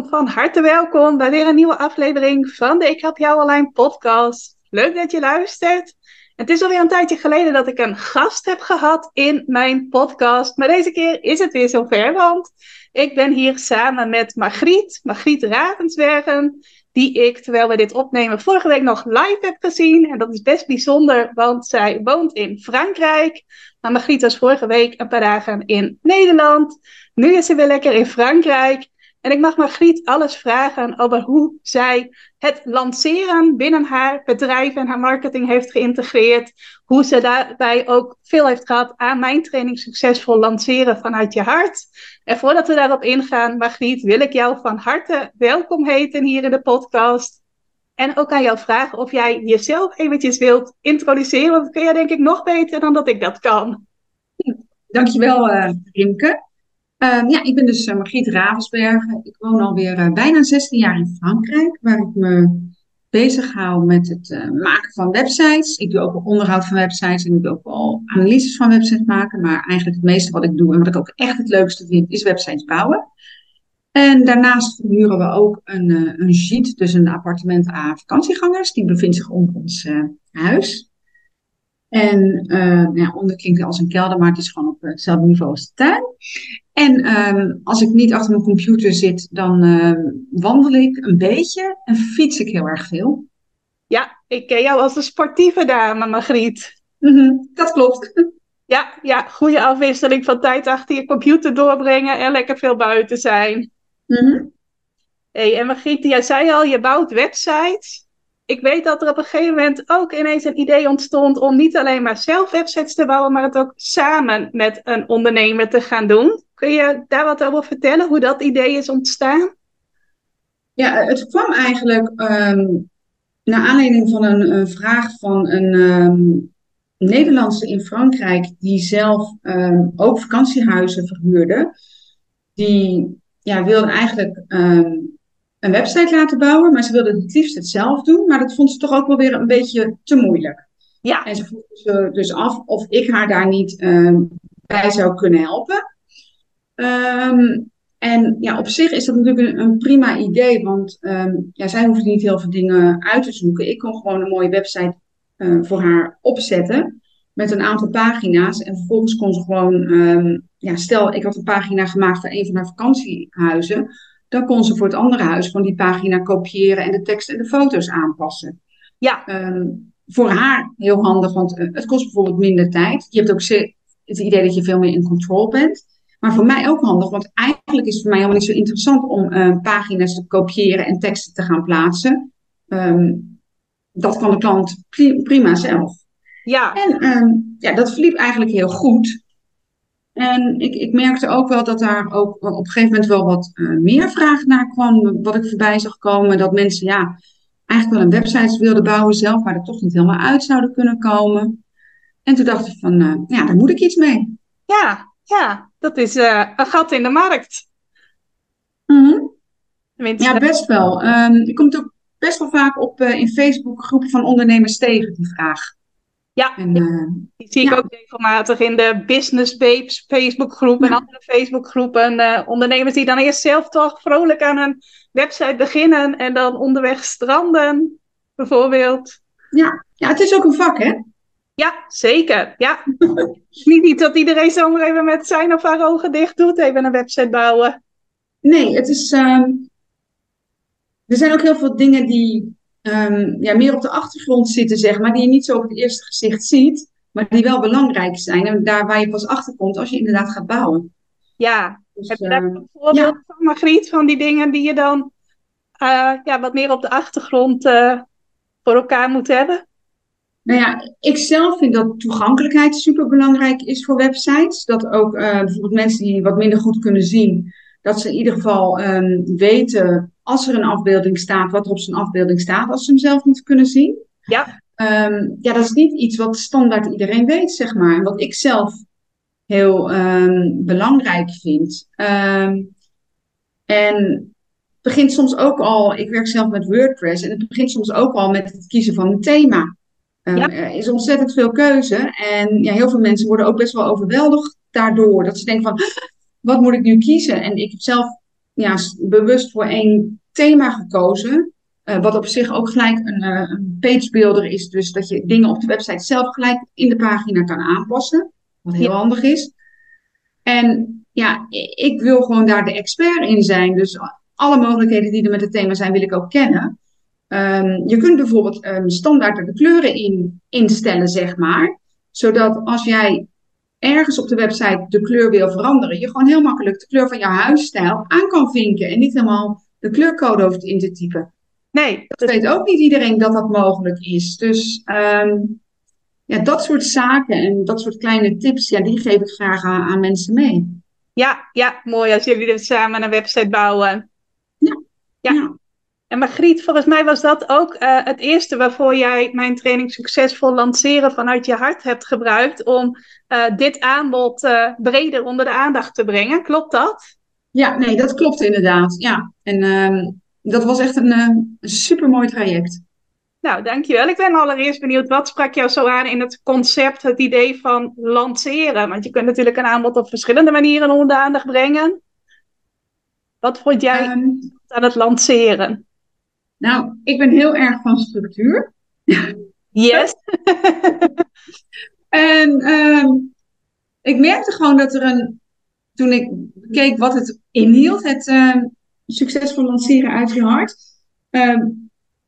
Van harte welkom bij weer een nieuwe aflevering van de Ik Help Jou Online podcast. Leuk dat je luistert. Het is alweer een tijdje geleden dat ik een gast heb gehad in mijn podcast. Maar deze keer is het weer zover, want ik ben hier samen met Margriet, Margriet Ravensbergen, die ik, terwijl we dit opnemen, vorige week nog live heb gezien. En dat is best bijzonder, want zij woont in Frankrijk. Maar Margriet was vorige week een paar dagen in Nederland. Nu is ze weer lekker in Frankrijk. En ik mag Margriet alles vragen over hoe zij het lanceren binnen haar bedrijf en haar marketing heeft geïntegreerd. Hoe ze daarbij ook veel heeft gehad aan mijn training Succesvol Lanceren vanuit je hart. En voordat we daarop ingaan, Margriet, wil ik jou van harte welkom heten hier in de podcast. En ook aan jou vragen of jij jezelf eventjes wilt introduceren. Want dat kun jij denk ik nog beter dan dat ik dat kan. Dankjewel, uh, Rimke. Ehm, ja, ik ben dus uh, Margriet Ravensbergen. Ik woon alweer uh, bijna 16 jaar in Frankrijk, waar ik me bezig hou met het uh, maken van websites. Ik doe ook onderhoud van websites en ik doe ook wel analyses van websites maken. Maar eigenlijk het meeste wat ik doe en wat ik ook echt het leukste vind, is websites bouwen. En daarnaast verhuren we ook een, een jeet, dus een appartement aan vakantiegangers. Die bevindt zich onder ons huis. En ja, onderklinkt als een kelder, maar het is gewoon op hetzelfde niveau als de tuin. En um, als ik niet achter mijn computer zit, dan uh, wandel ik een beetje en fiets ik heel erg veel. Ja, ik ken jou als een sportieve dame, Margriet. Mm -hmm, dat klopt. Ja, ja, goede afwisseling van tijd achter je computer doorbrengen en lekker veel buiten zijn. Mm -hmm. hey, en Margriet, jij zei al, je bouwt websites ik weet dat er op een gegeven moment ook ineens een idee ontstond om niet alleen maar zelf websites te bouwen, maar het ook samen met een ondernemer te gaan doen. Kun je daar wat over vertellen, hoe dat idee is ontstaan? Ja, het kwam eigenlijk um, naar aanleiding van een, een vraag van een um, Nederlandse in Frankrijk, die zelf um, ook vakantiehuizen verhuurde. Die ja, wilde eigenlijk een website laten bouwen, maar ze wilde het liefst het zelf doen. Maar dat vond ze toch ook wel weer een beetje te moeilijk. Ja. En ze vroeg ze dus af of ik haar daar niet bij zou kunnen helpen. Um, en ja, op zich is dat natuurlijk een, een prima idee, want um, ja, zij hoefde niet heel veel dingen uit te zoeken. Ik kon gewoon een mooie website uh, voor haar opzetten met een aantal pagina's. En vervolgens kon ze gewoon, um, ja, stel ik had een pagina gemaakt voor een van haar vakantiehuizen dan kon ze voor het andere huis gewoon die pagina kopiëren en de tekst en de foto's aanpassen. Ja. Um, voor haar heel handig, want uh, het kost bijvoorbeeld minder tijd. Je hebt ook het idee dat je veel meer in control bent. Maar voor mij ook handig, want eigenlijk is het voor mij helemaal niet zo interessant om uh, pagina's te kopiëren en teksten te gaan plaatsen. Um, dat kan de klant prima zelf. Ja. En um, ja, dat verliep eigenlijk heel goed. En ik, ik merkte ook wel dat daar ook op een gegeven moment wel wat uh, meer vraag naar kwam. Wat ik voorbij zag komen. Dat mensen ja, eigenlijk wel een website wilden bouwen zelf, maar er toch niet helemaal uit zouden kunnen komen. En toen dacht ik van, uh, ja, daar moet ik iets mee. Ja, ja dat is uh, een gat in de markt. Mm -hmm. Ja, best wel. Um, ik kom ook best wel vaak op in Facebook groepen van ondernemers tegen die vraag. Ja, en, uh, die zie ik ook regelmatig in de Business Babes Facebookgroep en ja. andere Facebookgroepen. Uh, ondernemers die dan eerst zelf toch vrolijk aan een website beginnen en dan onderweg stranden, bijvoorbeeld. Ja, ja het is ook een vak, hè? Ja, zeker. Ja. niet, niet dat iedereen zomaar even met zijn of haar ogen dicht doet, even een website bouwen. Nee, het is. Um, er zijn ook heel veel dingen die um, ja, meer op de achtergrond zitten, zeg maar, die je niet zo op het eerste gezicht ziet, maar die wel belangrijk zijn. En daar waar je pas achter komt als je inderdaad gaat bouwen. Ja, dus, heb je daar een voorbeeld ja. van, Margriet, van die dingen die je dan uh, ja, wat meer op de achtergrond uh, voor elkaar moet hebben? Nou ja, ik zelf vind dat toegankelijkheid super belangrijk is voor websites. Dat ook uh, bijvoorbeeld mensen die wat minder goed kunnen zien, dat ze in ieder geval ehm, weten, als er een afbeelding staat, wat er op zijn afbeelding staat, als ze hem zelf niet kunnen zien. Ja. Ehm, ja, dat is niet iets wat standaard iedereen weet, zeg maar. En wat ik zelf heel ehm, belangrijk vind. En het begint soms ook al, ik werk zelf met WordPress, en het begint soms ook al met het kiezen van een thema. Ehm, Ja. Er is ontzettend veel keuze en ja, heel veel mensen worden ook best wel overweldigd daardoor. Dat ze denken van, wat moet ik nu kiezen? En ik heb zelf ja, bewust voor één thema gekozen. eh, wat op zich ook gelijk een, eh, een page builder is. Dus dat je dingen op de website zelf gelijk in de pagina kan aanpassen. Wat heel Ja. handig is. En ja, ik wil gewoon daar de expert in zijn. Dus alle mogelijkheden die er met het thema zijn, wil ik ook kennen. Ehm, je kunt bijvoorbeeld ehm, standaard er de kleuren in instellen, zeg maar. Zodat als jij ergens op de website de kleur wil veranderen, je gewoon heel makkelijk de kleur van jouw huisstijl aan kan vinken. En niet helemaal de kleurcode hoeft in te typen. Nee, Dat weet ook niet iedereen dat dat mogelijk is. Dus ehm, ja, dat soort zaken en dat soort kleine tips, ja, die geef ik graag aan, aan mensen mee. ja, ja, mooi als jullie dus samen een website bouwen. Ja. Ja. En Margriet, volgens mij was dat ook eh, het eerste waarvoor jij mijn training Succesvol Lanceren vanuit je hart hebt gebruikt om eh, dit aanbod eh, breder onder de aandacht te brengen. Klopt dat? Ja, nee, dat klopt inderdaad. Ja, en ehm, dat was echt een, supermooi traject. Nou, dankjewel. Ik ben allereerst benieuwd, wat sprak jou zo aan in het concept, het idee van lanceren? Want je kunt natuurlijk een aanbod op verschillende manieren onder de aandacht brengen. Wat vond jij Ehm, aan het lanceren? Nou, ik ben heel erg van structuur. Yes. En ehm, ik merkte gewoon dat er een, toen ik keek wat het inhield, het ehm, succesvol lanceren uit je hart, ehm,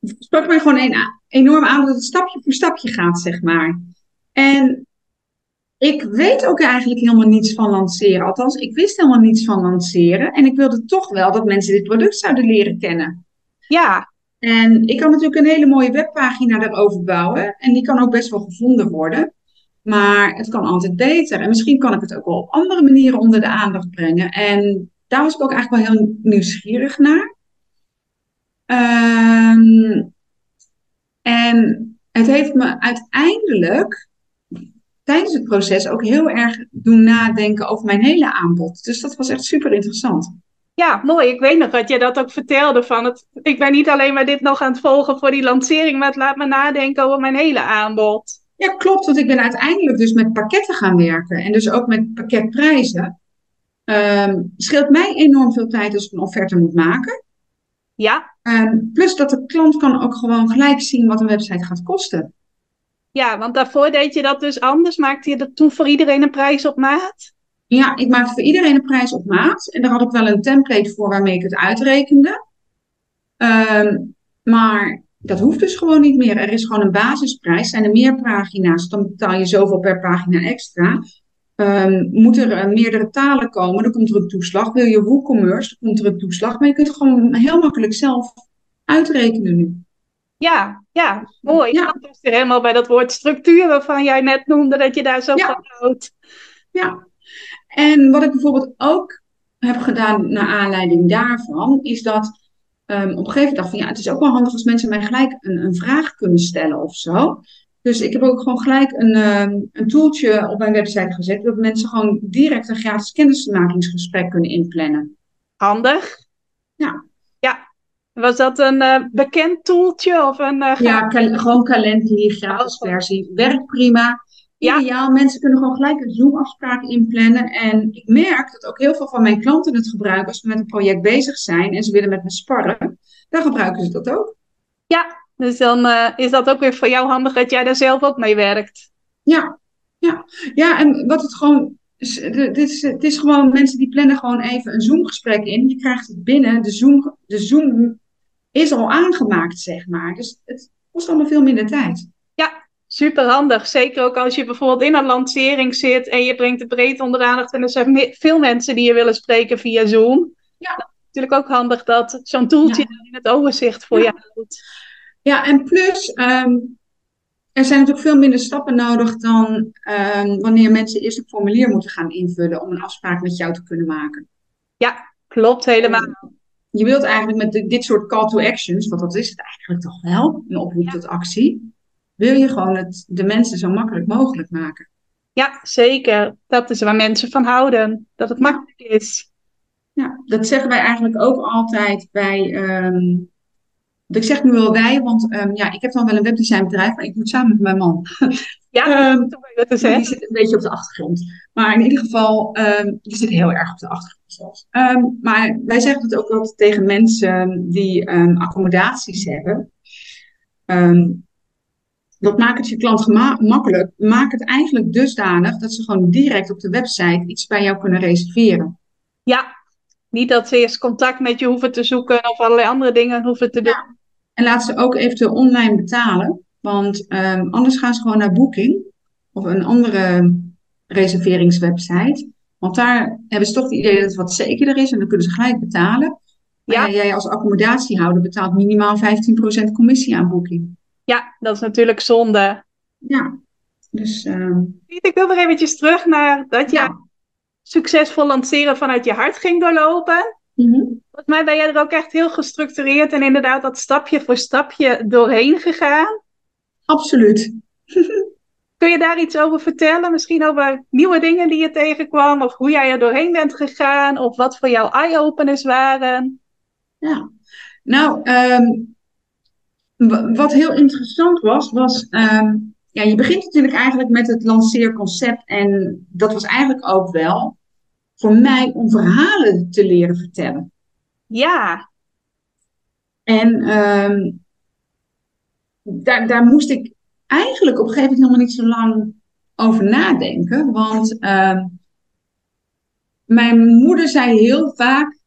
sprak mij gewoon een, enorm aan dat het stapje voor stapje gaat, zeg maar. En ik weet ook eigenlijk helemaal niets van lanceren. Althans, ik wist helemaal niets van lanceren. En ik wilde toch wel dat mensen dit product zouden leren kennen. Ja, En ik kan natuurlijk een hele mooie webpagina daarover bouwen. En die kan ook best wel gevonden worden. Maar het kan altijd beter. En misschien kan ik het ook wel op andere manieren onder de aandacht brengen. En daar was ik ook eigenlijk wel heel nieuwsgierig naar. Ehm, en het heeft me uiteindelijk tijdens het proces ook heel erg doen nadenken over mijn hele aanbod. Dus dat was echt super interessant. Ja, mooi. Ik weet nog dat je dat ook vertelde van het. Ik ben niet alleen maar dit nog aan het volgen voor die lancering, maar het laat me nadenken over mijn hele aanbod. Ja, klopt, want ik ben uiteindelijk dus met pakketten gaan werken en dus ook met pakketprijzen. Ehm scheelt mij enorm veel tijd als ik een offerte moet maken. Ja, Ehm, plus dat de klant kan ook gewoon gelijk zien wat een website gaat kosten. ja, want daarvoor deed je dat dus anders. Maakte je dat toen voor iedereen een prijs op maat? Ja, ik maakte voor iedereen een prijs op maat en daar had ik wel een template voor waarmee ik het uitrekende. Ehm, maar dat hoeft dus gewoon niet meer. Er is gewoon een basisprijs. Zijn er meer pagina's, dan betaal je zoveel per pagina extra. Ehm, moet er eh, meerdere talen komen, dan komt er een toeslag. Wil je WooCommerce, dan komt er een toeslag. Maar je kunt het gewoon heel makkelijk zelf uitrekenen nu. Ja, ja, mooi. Ja. Dat is weer helemaal bij dat woord structuur waarvan jij net noemde dat je daar zo Ja. van houdt. Ja. En wat ik bijvoorbeeld ook heb gedaan naar aanleiding daarvan, is dat ehm, op een gegeven moment dacht van ja, het is ook wel handig als mensen mij gelijk een, een vraag kunnen stellen of zo. Dus ik heb ook gewoon gelijk een, ehm, een tooltje op mijn website gezet, dat mensen gewoon direct een gratis kennismakingsgesprek kunnen inplannen. Handig. Ja. Ja. Was dat een eh, bekend toeltje of een... eh, Ja, kal- gewoon Calendly, gratis versie, werkt prima. Ja. Ideaal, mensen kunnen gewoon gelijk een Zoom-afspraak inplannen. En ik merk dat ook heel veel van mijn klanten het gebruiken als we met een project bezig zijn en ze willen met me sparren. Dan gebruiken ze dat ook. Ja, dus dan eh, is dat ook weer voor jou handig dat jij daar zelf ook mee werkt. Ja, ja. ja en wat het gewoon. Dit is, het is gewoon mensen die plannen gewoon even een Zoom-gesprek in. Je krijgt het binnen. De Zoom, de Zoom is al aangemaakt, zeg maar. Dus het kost allemaal veel minder tijd. Super handig. Zeker ook als je bijvoorbeeld in een lancering zit en je brengt het breed onder de aandacht en er zijn veel mensen die je willen spreken via Zoom. Ja. Is natuurlijk ook handig dat zo'n toeltje Ja. in het overzicht voor Ja. je houdt. Ja, en plus, ehm, er zijn natuurlijk veel minder stappen nodig dan ehm, wanneer mensen eerst een formulier moeten gaan invullen om een afspraak met jou te kunnen maken. Ja, Klopt helemaal. je wilt eigenlijk met dit soort call to actions, want dat is het eigenlijk toch wel, een oproep Ja. tot actie, wil je gewoon het de mensen zo makkelijk mogelijk maken. Ja, zeker. Dat is waar mensen van houden. Dat het makkelijk is. Ja, dat zeggen wij eigenlijk ook altijd bij. ehm, ik zeg nu wel wij, want ehm, ja, ik heb dan wel een webdesignbedrijf, maar ik doe het samen met mijn man. Ja, Ehm, dat je te die zit een beetje op de achtergrond. Maar in ieder geval, die zit heel erg op de achtergrond zelfs. Maar wij zeggen het ook wel tegen mensen die accommodaties hebben. Dat maakt het je klant makkelijk. Maak het eigenlijk dusdanig dat ze gewoon direct op de website iets bij jou kunnen reserveren. Ja, niet dat ze eerst contact met je hoeven te zoeken of allerlei andere dingen hoeven te doen. Ja. En laat ze ook eventueel online betalen. Want ehm, anders gaan ze gewoon naar Booking of een andere reserveringswebsite. Want daar hebben ze toch het idee dat het wat zekerder is en dan kunnen ze gelijk betalen. Maar ja, jij als accommodatiehouder betaalt minimaal 15% commissie aan Booking. Ja, dat is natuurlijk zonde. Ja, dus ehm, Piet, Ik wil nog eventjes terug naar dat je ja. succesvol lanceren vanuit je hart ging doorlopen. Mhm. Volgens mij ben jij er ook echt heel gestructureerd en inderdaad dat stapje voor stapje doorheen gegaan. Absoluut. Kun je daar iets over vertellen? Misschien over nieuwe dingen die je tegenkwam, of hoe jij er doorheen bent gegaan, of wat voor jou eye-openers waren? Ja, nou, ehm, wat heel interessant was, was, ehm, ja, je begint natuurlijk eigenlijk met het lanceerconcept en dat was eigenlijk ook wel voor mij om verhalen te leren vertellen. Ja, En ehm, daar, daar moest ik eigenlijk op een gegeven moment helemaal niet zo lang over nadenken, want ehm, mijn moeder zei heel vaak,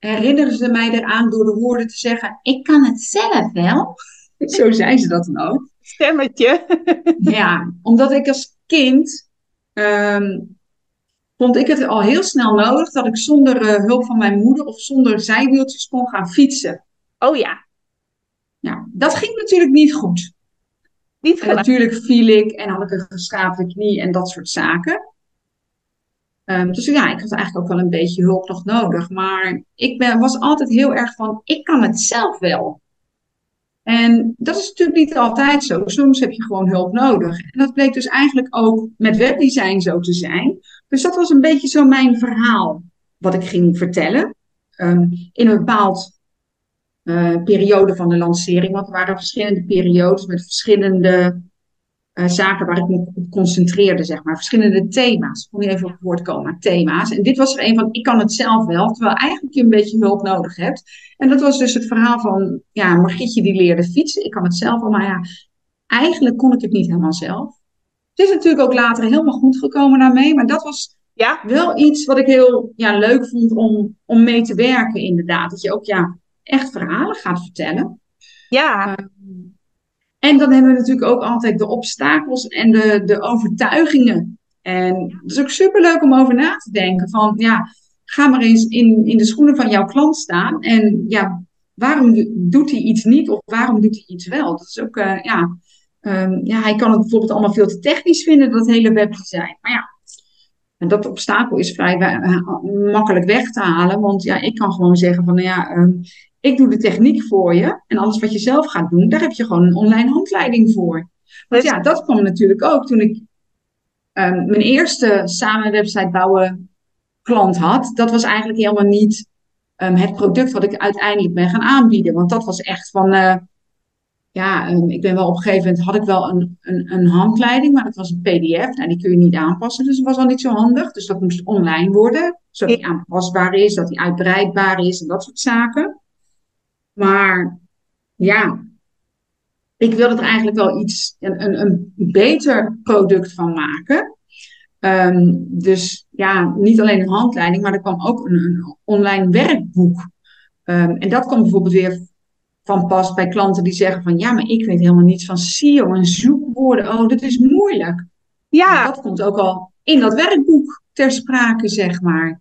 herinnerde ze mij eraan door de woorden te zeggen, ik kan het zelf wel. Zo zei ze dat dan ook. stemmetje. Ja, omdat ik als kind ehm, vond ik het al heel snel nodig dat ik zonder eh, hulp van mijn moeder of zonder zijwieltjes kon gaan fietsen. Oh ja, Ja, dat ging natuurlijk niet goed. niet natuurlijk viel ik en had ik een geschaafde knie en dat soort zaken. Ehm, dus ja, ik had eigenlijk ook wel een beetje hulp nog nodig. Maar ik ben, was altijd heel erg van, ik kan het zelf wel. En dat is natuurlijk niet altijd zo. Soms heb je gewoon hulp nodig. En dat bleek dus eigenlijk ook met webdesign zo te zijn. Dus dat was een beetje zo mijn verhaal wat ik ging vertellen. Ehm, in een bepaald eh, periode van de lancering. Want er waren verschillende periodes met verschillende eh, zaken waar ik me op concentreerde, zeg maar. Verschillende thema's. Ik kon niet even op het woord komen, thema's. En dit was er een van, ik kan het zelf wel, terwijl eigenlijk je een beetje hulp nodig hebt. En dat was dus het verhaal van, ja, Margrietje die leerde fietsen. Ik kan het zelf wel, maar ja, eigenlijk kon ik het niet helemaal zelf. Het is natuurlijk ook later helemaal goed gekomen daarmee, maar dat was Ja, wel iets wat ik heel ja, leuk vond om, om mee te werken, inderdaad. Dat je ook ja, echt verhalen gaat vertellen. ja, En dan hebben we natuurlijk ook altijd de obstakels en de, de overtuigingen. En het is ook superleuk om over na te denken. Van ja, ga maar eens in, in de schoenen van jouw klant staan. En ja, waarom doet hij iets niet of waarom doet hij iets wel? Dat is ook, eh, ja, ehm, ja, hij kan het bijvoorbeeld allemaal veel te technisch vinden, dat hele webdesign. Maar ja, en dat obstakel is vrij eh, makkelijk weg te halen. Want ja, ik kan gewoon zeggen van, nou ja, ehm, ik doe de techniek voor je. En alles wat je zelf gaat doen, daar heb je gewoon een online handleiding voor. Want ja, dat kwam natuurlijk ook toen ik ehm, mijn eerste samen website bouwen klant had. Dat was eigenlijk helemaal niet ehm, het product wat ik uiteindelijk ben gaan aanbieden. Want dat was echt van, eh, ja, ehm, ik ben wel op een gegeven moment had ik wel een, een, een handleiding, maar dat was een PDF. Nou, die kun je niet aanpassen, dus dat was al niet zo handig. Dus dat moest online worden, zodat die aanpasbaar is, dat die uitbreidbaar is en dat soort zaken. Maar ja, ik wil er eigenlijk wel iets, een, een, een beter product van maken. Ehm, dus ja, niet alleen een handleiding, maar er kwam ook een, een online werkboek. Ehm, en dat kwam bijvoorbeeld weer van pas bij klanten die zeggen van ja, maar ik weet helemaal niets van SEO en zoekwoorden. Oh, dat is moeilijk. ja, Dat komt ook al in dat werkboek ter sprake, zeg maar.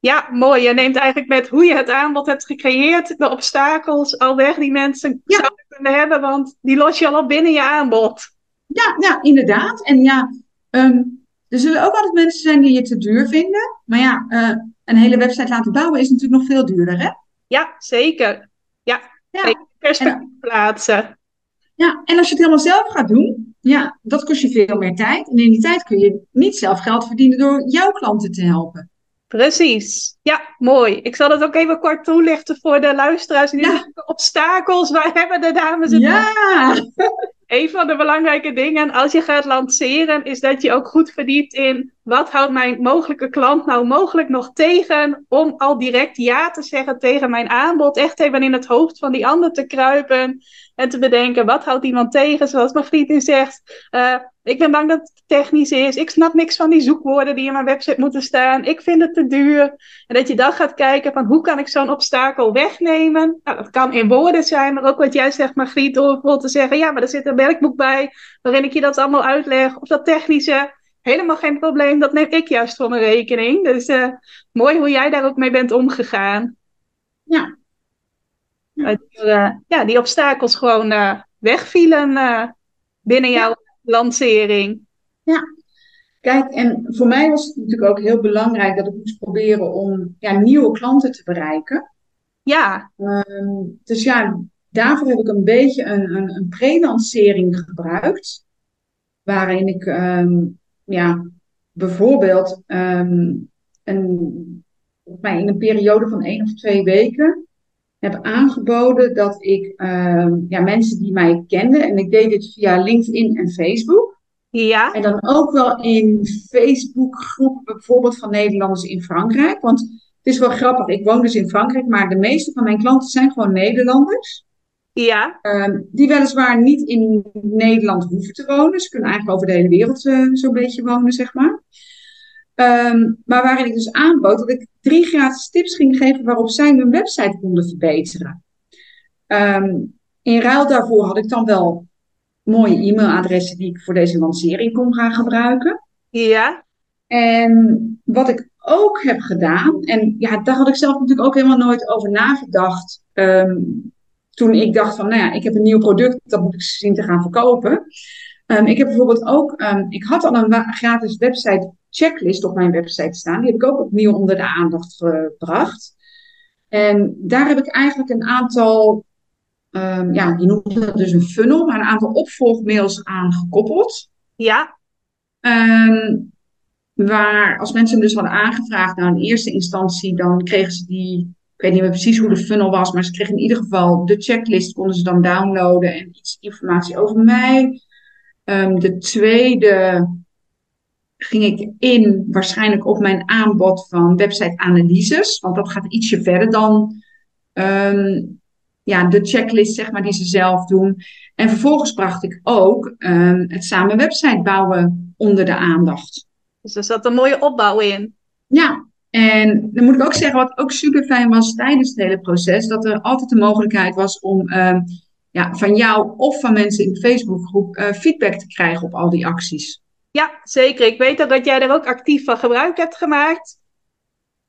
ja, mooi. Je neemt eigenlijk met hoe je het aanbod hebt gecreëerd, de obstakels al weg die mensen Ja. zouden kunnen hebben, want die los je al op binnen je aanbod. Ja, ja, inderdaad. En ja, ehm, er zullen ook altijd mensen zijn die het te duur vinden. Maar ja, eh, een hele website laten bouwen is natuurlijk nog veel duurder, hè? Ja, zeker. Ja, Ja. Perspectief plaatsen. Ja, en als je het helemaal zelf gaat doen, ja, dat kost je veel meer tijd. En in die tijd kun je niet zelf geld verdienen door jouw klanten te helpen. Precies. Ja, mooi. Ik zal het ook even kort toelichten voor de luisteraars. Die Ja. obstakels, waar hebben de dames het Ja, Een van de belangrijke dingen als je gaat lanceren, is dat je ook goed verdiept in wat houdt mijn mogelijke klant nou mogelijk nog tegen om al direct ja te zeggen tegen mijn aanbod. Echt even in het hoofd van die ander te kruipen en te bedenken wat houdt iemand tegen. Zoals mijn vriendin zegt, eh, ik ben bang dat het technisch is. Ik snap niks van die zoekwoorden die in mijn website moeten staan. Ik vind het te duur. En dat je dan gaat kijken van hoe kan ik zo'n obstakel wegnemen. Nou, dat kan in woorden zijn, maar ook wat jij zegt Margriet, door bijvoorbeeld te zeggen, ja, maar er zit een werkboek bij waarin ik je dat allemaal uitleg. Of dat technische, helemaal geen probleem, dat neem ik juist voor mijn rekening. Dus eh, mooi hoe jij daar ook mee bent omgegaan. Ja. Ja. Eh, ja, die obstakels gewoon eh, wegvielen binnen jouw lancering. kijk, en voor mij was het natuurlijk ook heel belangrijk dat ik moest proberen om ja, nieuwe klanten te bereiken. Ja, Ehm, dus ja, daarvoor heb ik een beetje een, een, een pre-lancering gebruikt. Waarin ik ehm, ja, bijvoorbeeld ehm, een, in een periode van één of twee weken heb aangeboden dat ik ehm, ja, mensen die mij kenden, en ik deed dit via LinkedIn en Facebook. ja, En dan ook wel in Facebookgroepen, bijvoorbeeld van Nederlanders in Frankrijk. Want het is wel grappig, ik woon dus in Frankrijk, maar de meeste van mijn klanten zijn gewoon Nederlanders. Ja, Ehm, die weliswaar niet in Nederland hoeven te wonen. Ze kunnen eigenlijk over de hele wereld eh, zo'n beetje wonen, zeg maar. Ehm, maar waarin ik dus aanbood dat ik drie gratis tips ging geven waarop zij hun website konden verbeteren. Ehm, in ruil daarvoor had ik dan wel mooie e-mailadressen die ik voor deze lancering kon gaan gebruiken. ja, En wat ik ook heb gedaan, en ja, daar had ik zelf natuurlijk ook helemaal nooit over nagedacht. ehm, toen ik dacht van, nou ja, ik heb een nieuw product, dat moet ik zien te gaan verkopen. Ehm, ik heb bijvoorbeeld ook, ehm, ik had al een gratis website checklist op mijn website staan. Die heb ik ook opnieuw onder de aandacht gebracht. En daar heb ik eigenlijk een aantal, ehm, ja, die noemen dat dus een funnel, maar een aantal opvolgmails aan gekoppeld. ja, waar als mensen hem dus hadden aangevraagd, nou in eerste instantie, dan kregen ze die, ik weet niet meer precies hoe de funnel was, maar ze kregen in ieder geval de checklist, konden ze dan downloaden en iets informatie over mij. Ehm, de tweede ging ik in waarschijnlijk op mijn aanbod van website analyses, want dat gaat ietsje verder dan ehm, ja, de checklist zeg maar, die ze zelf doen. En vervolgens bracht ik ook ehm, het samen website bouwen onder de aandacht. dus er zat een mooie opbouw in. Ja, en dan moet ik ook zeggen, wat ook super fijn was tijdens het hele proces, dat er altijd de mogelijkheid was om ehm, ja, van jou of van mensen in de Facebookgroep eh, feedback te krijgen op al die acties. Ja, zeker. Ik weet ook dat jij er ook actief van gebruik hebt gemaakt.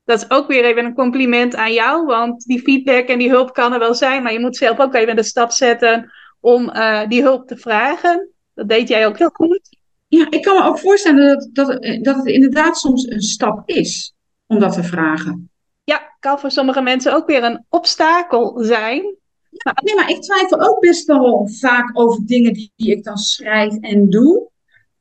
Dat is ook weer even een compliment aan jou, want die feedback en die hulp kan er wel zijn, maar je moet zelf ook even de stap zetten om eh, die hulp te vragen. Dat deed jij ook heel goed. Ja, ik kan me ook voorstellen dat, dat, eh, dat het inderdaad soms een stap is om dat te vragen. Ja, kan voor sommige mensen ook weer een obstakel zijn. Nee, maar ik twijfel ook best wel vaak over dingen die, die ik dan schrijf en doe.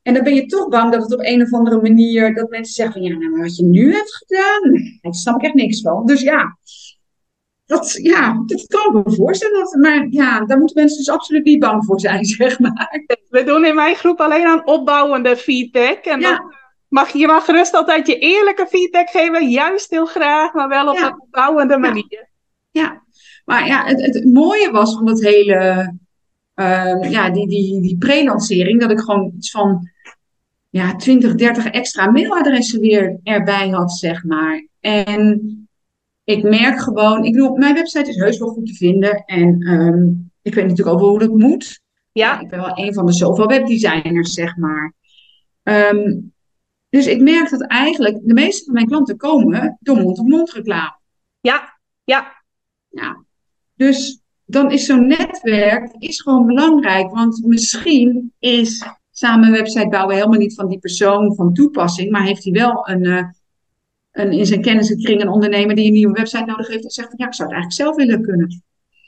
En dan ben je toch bang dat het op een of andere manier, dat mensen zeggen van ja, nou, maar wat je nu hebt gedaan, daar snap ik echt niks van. Dus ja, dat, ja, dat kan ik me voorstellen. Dat, maar ja, daar moeten mensen dus absoluut niet bang voor zijn, zeg maar. We doen in mijn groep alleen aan opbouwende feedback. En Ja. dan mag, je mag gerust altijd je eerlijke feedback geven, juist heel graag, maar wel op Ja. een opbouwende manier. Ja, maar ja, het, het mooie was van dat hele, ehm, ja, die, die, die pre-lancering, dat ik gewoon iets van ja, 20, 30 extra mailadressen weer erbij had, zeg maar. En ik merk gewoon, ik bedoel, mijn website is heus wel goed te vinden en ehm, ik weet natuurlijk ook wel hoe dat moet. Ja, Ik ben wel een van de zoveel webdesigners, zeg maar. Ehm, dus ik merk dat eigenlijk de meeste van mijn klanten komen door mond-op-mond reclame. ja, ja, Ja. Dus dan is zo'n netwerk is gewoon belangrijk. Want misschien is samen een website bouwen helemaal niet van die persoon van toepassing. Maar heeft hij wel een, eh, een, in zijn kennissenkring een ondernemer die een nieuwe website nodig heeft en zegt van ja, ik zou het eigenlijk zelf willen kunnen.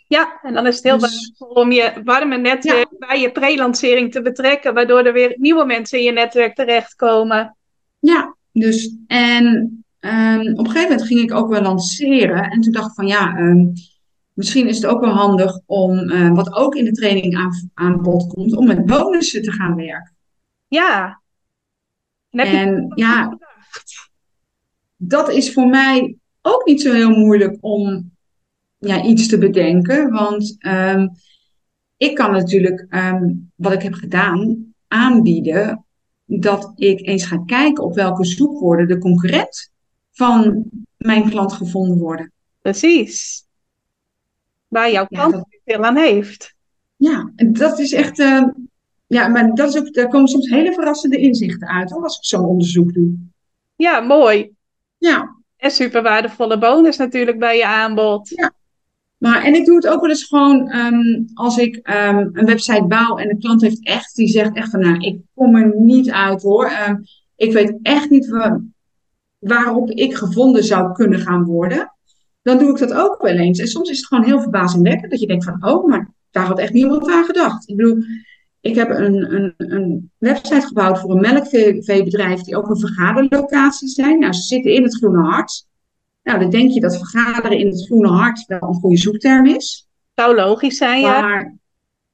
Ja, en dan is het heel Dus- waardevol om je warme netwerk bij je pre-lancering te betrekken, waardoor er weer nieuwe mensen in je netwerk terechtkomen. Ja, dus en ehm, op een gegeven moment ging ik ook wel lanceren. En toen dacht ik van ja, ehm, misschien is het ook wel handig om, eh, wat ook in de training aan, aan bod komt, om met bonussen te gaan werken. Ja. En ja, dat is voor mij ook niet zo heel moeilijk om ja, iets te bedenken. Want ehm, ik kan natuurlijk, ehm, wat ik heb gedaan, aanbieden dat ik eens ga kijken op welke zoekwoorden de concurrent van mijn klant gevonden worden. precies waar jouw Ja, klant dat- veel aan heeft. Ja, en dat is echt. ehm, ja, maar dat is ook, daar komen soms hele verrassende inzichten uit hoor, als ik zo'n onderzoek doe. Ja, mooi. Ja, En super waardevolle bonus natuurlijk bij je aanbod. Maar, en ik doe het ook wel eens gewoon ehm, als ik ehm, een website bouw en de klant heeft echt, die zegt echt van, nou, ik kom er niet uit hoor. Ehm, ik weet echt niet wa- waarop ik gevonden zou kunnen gaan worden. Dan doe ik dat ook wel eens. En soms is het gewoon heel verbazingwekkend dat je denkt van, oh, maar daar had echt niemand aan gedacht. Ik bedoel, ik heb een, een, een website gebouwd voor een melkveebedrijf die ook een vergaderlocatie zijn. Nou, ze zitten in het Groene Hart. Nou, dan denk je dat vergaderen in het Groene Hart wel een goede zoekterm is. Zou logisch zijn, ja. Maar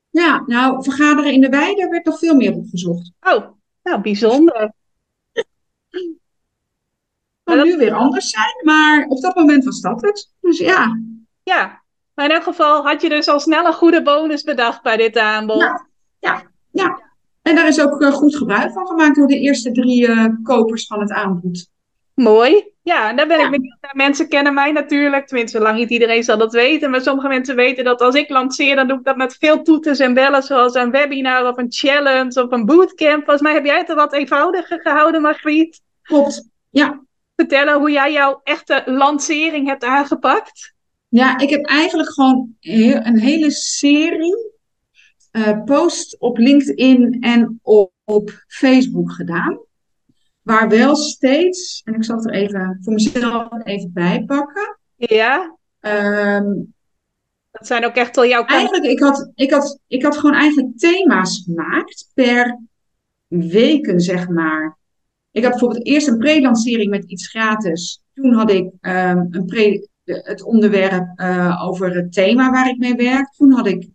ja, nou, vergaderen in de weide werd nog veel meer opgezocht. Oh, nou, bijzonder. Kan nu weer anders zijn, maar op dat moment was dat het. Dus ja, Ja, maar in elk geval had je dus al snel een goede bonus bedacht bij dit aanbod. Ja. ja, ja. En daar is ook eh, goed gebruik van gemaakt door de eerste drie eh, kopers van het aanbod. Mooi. Ja, daar ben Ja. ik benieuwd naar. Mensen kennen mij natuurlijk, tenminste, lang niet iedereen zal dat weten. Maar sommige mensen weten dat als ik lanceer, dan doe ik dat met veel toeters en bellen, zoals een webinar of een challenge of een bootcamp. Volgens mij heb jij het er wat eenvoudiger gehouden, Margriet. Klopt. Ja. Vertellen hoe jij jouw echte lancering hebt aangepakt. Ja, ik heb eigenlijk gewoon een hele serie eh posts op LinkedIn en op, op Facebook gedaan. Waar wel steeds, en ik zal het er even voor mezelf even bij pakken. Ja, Ehm, dat zijn ook echt wel jouw eigenlijk, ik had, ik, had, ik had gewoon eigenlijk thema's gemaakt per weken, zeg maar. Ik had bijvoorbeeld eerst een pre-lancering met iets gratis. Toen had ik ehm, een pre, het onderwerp eh, over het thema waar ik mee werk. Toen had ik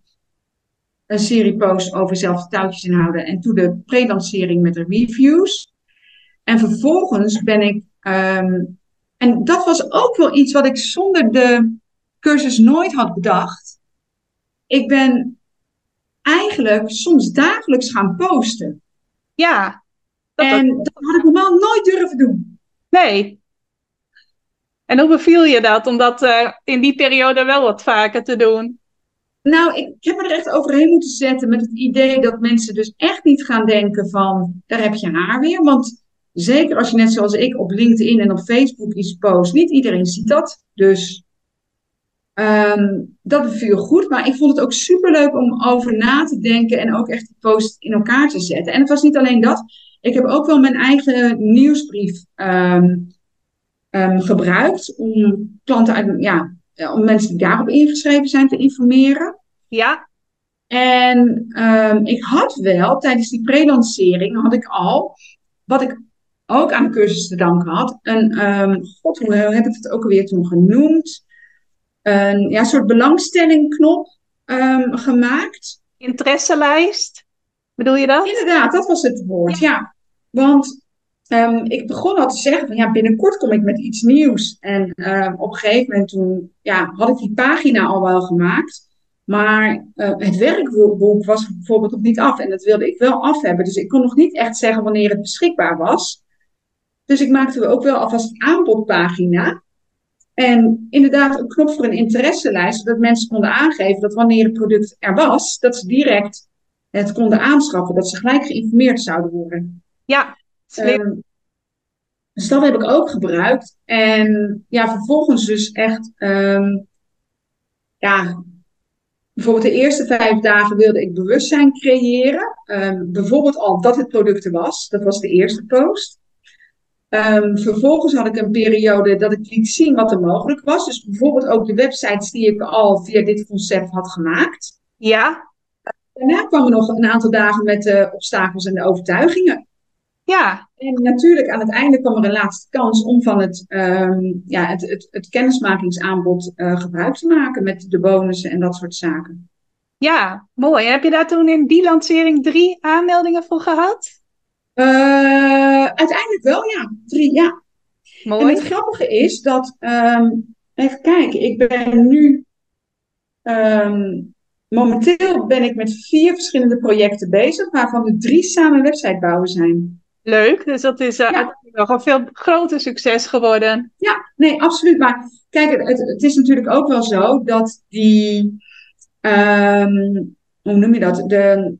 een serie posts over zelf touwtjes inhouden. En toen de pre-lancering met de reviews. En vervolgens ben ik... ehm, en dat was ook wel iets wat ik zonder de cursus nooit had bedacht. Ik ben eigenlijk soms dagelijks gaan posten. Ja, dat en dat had ik normaal nooit durven doen. Nee. En hoe beviel je dat om dat eh, in die periode wel wat vaker te doen? Nou, ik, ik heb me er echt overheen moeten zetten met het idee dat mensen dus echt niet gaan denken van, daar heb je haar weer. Want zeker als je net zoals ik op LinkedIn en op Facebook iets post, niet iedereen ziet dat. Dus ehm, dat beviel goed. Maar ik vond het ook superleuk om over na te denken en ook echt die post in elkaar te zetten. En het was niet alleen dat. Ik heb ook wel mijn eigen nieuwsbrief ehm, ehm, gebruikt om klanten uit, ja, om mensen die daarop ingeschreven zijn te informeren. Ja, En ik had wel, tijdens die pre-lancering, had ik al, wat ik ook aan de cursus te danken had, een, ehm, god, hoe heb ik het ook alweer toen genoemd? Een ja, soort belangstellingknop ehm, gemaakt. interesselijst. Bedoel je dat? Inderdaad, dat was het woord, ja. Want ehm, ik begon al te zeggen van ja, binnenkort kom ik met iets nieuws. En op een gegeven moment toen ja, had ik die pagina al wel gemaakt. Maar eh, het werkboek was bijvoorbeeld nog niet af. En dat wilde ik wel af hebben. Dus ik kon nog niet echt zeggen wanneer het beschikbaar was. Dus ik maakte ook wel alvast een aanbodpagina. En inderdaad een knop voor een interesselijst. Zodat mensen konden aangeven dat wanneer het product er was, dat ze direct het konden aanschaffen. Dat ze gelijk geïnformeerd zouden worden. Ja. Ehm, dus dat heb ik ook gebruikt. En ja, vervolgens dus echt, ehm, ja, bijvoorbeeld de eerste vijf dagen wilde ik bewustzijn creëren. Ehm, bijvoorbeeld al dat het product er was. Dat was de eerste post. Ehm, vervolgens had ik een periode dat ik liet zien wat er mogelijk was. Dus bijvoorbeeld ook de websites die ik al via dit concept had gemaakt. Ja. Daarna kwamen nog een aantal dagen met de obstakels en de overtuigingen. Ja. En natuurlijk aan het einde kwam er een laatste kans om van het, ehm, ja, het, het, het kennismakingsaanbod uh, gebruik te maken met de bonussen en dat soort zaken. Ja, mooi. Heb je daar toen in die lancering drie aanmeldingen voor gehad? Uh, uiteindelijk wel, ja. Drie, ja. Mooi. En het grappige is dat, um, even kijken, ik ben nu, um, momenteel ben ik met vier verschillende projecten bezig, waarvan er drie samen website bouwen zijn. Leuk, dus dat is uh, ja. nog een veel groter succes geworden. Ja, nee, absoluut. Maar kijk, het, het is natuurlijk ook wel zo dat die, um, hoe noem je dat, de,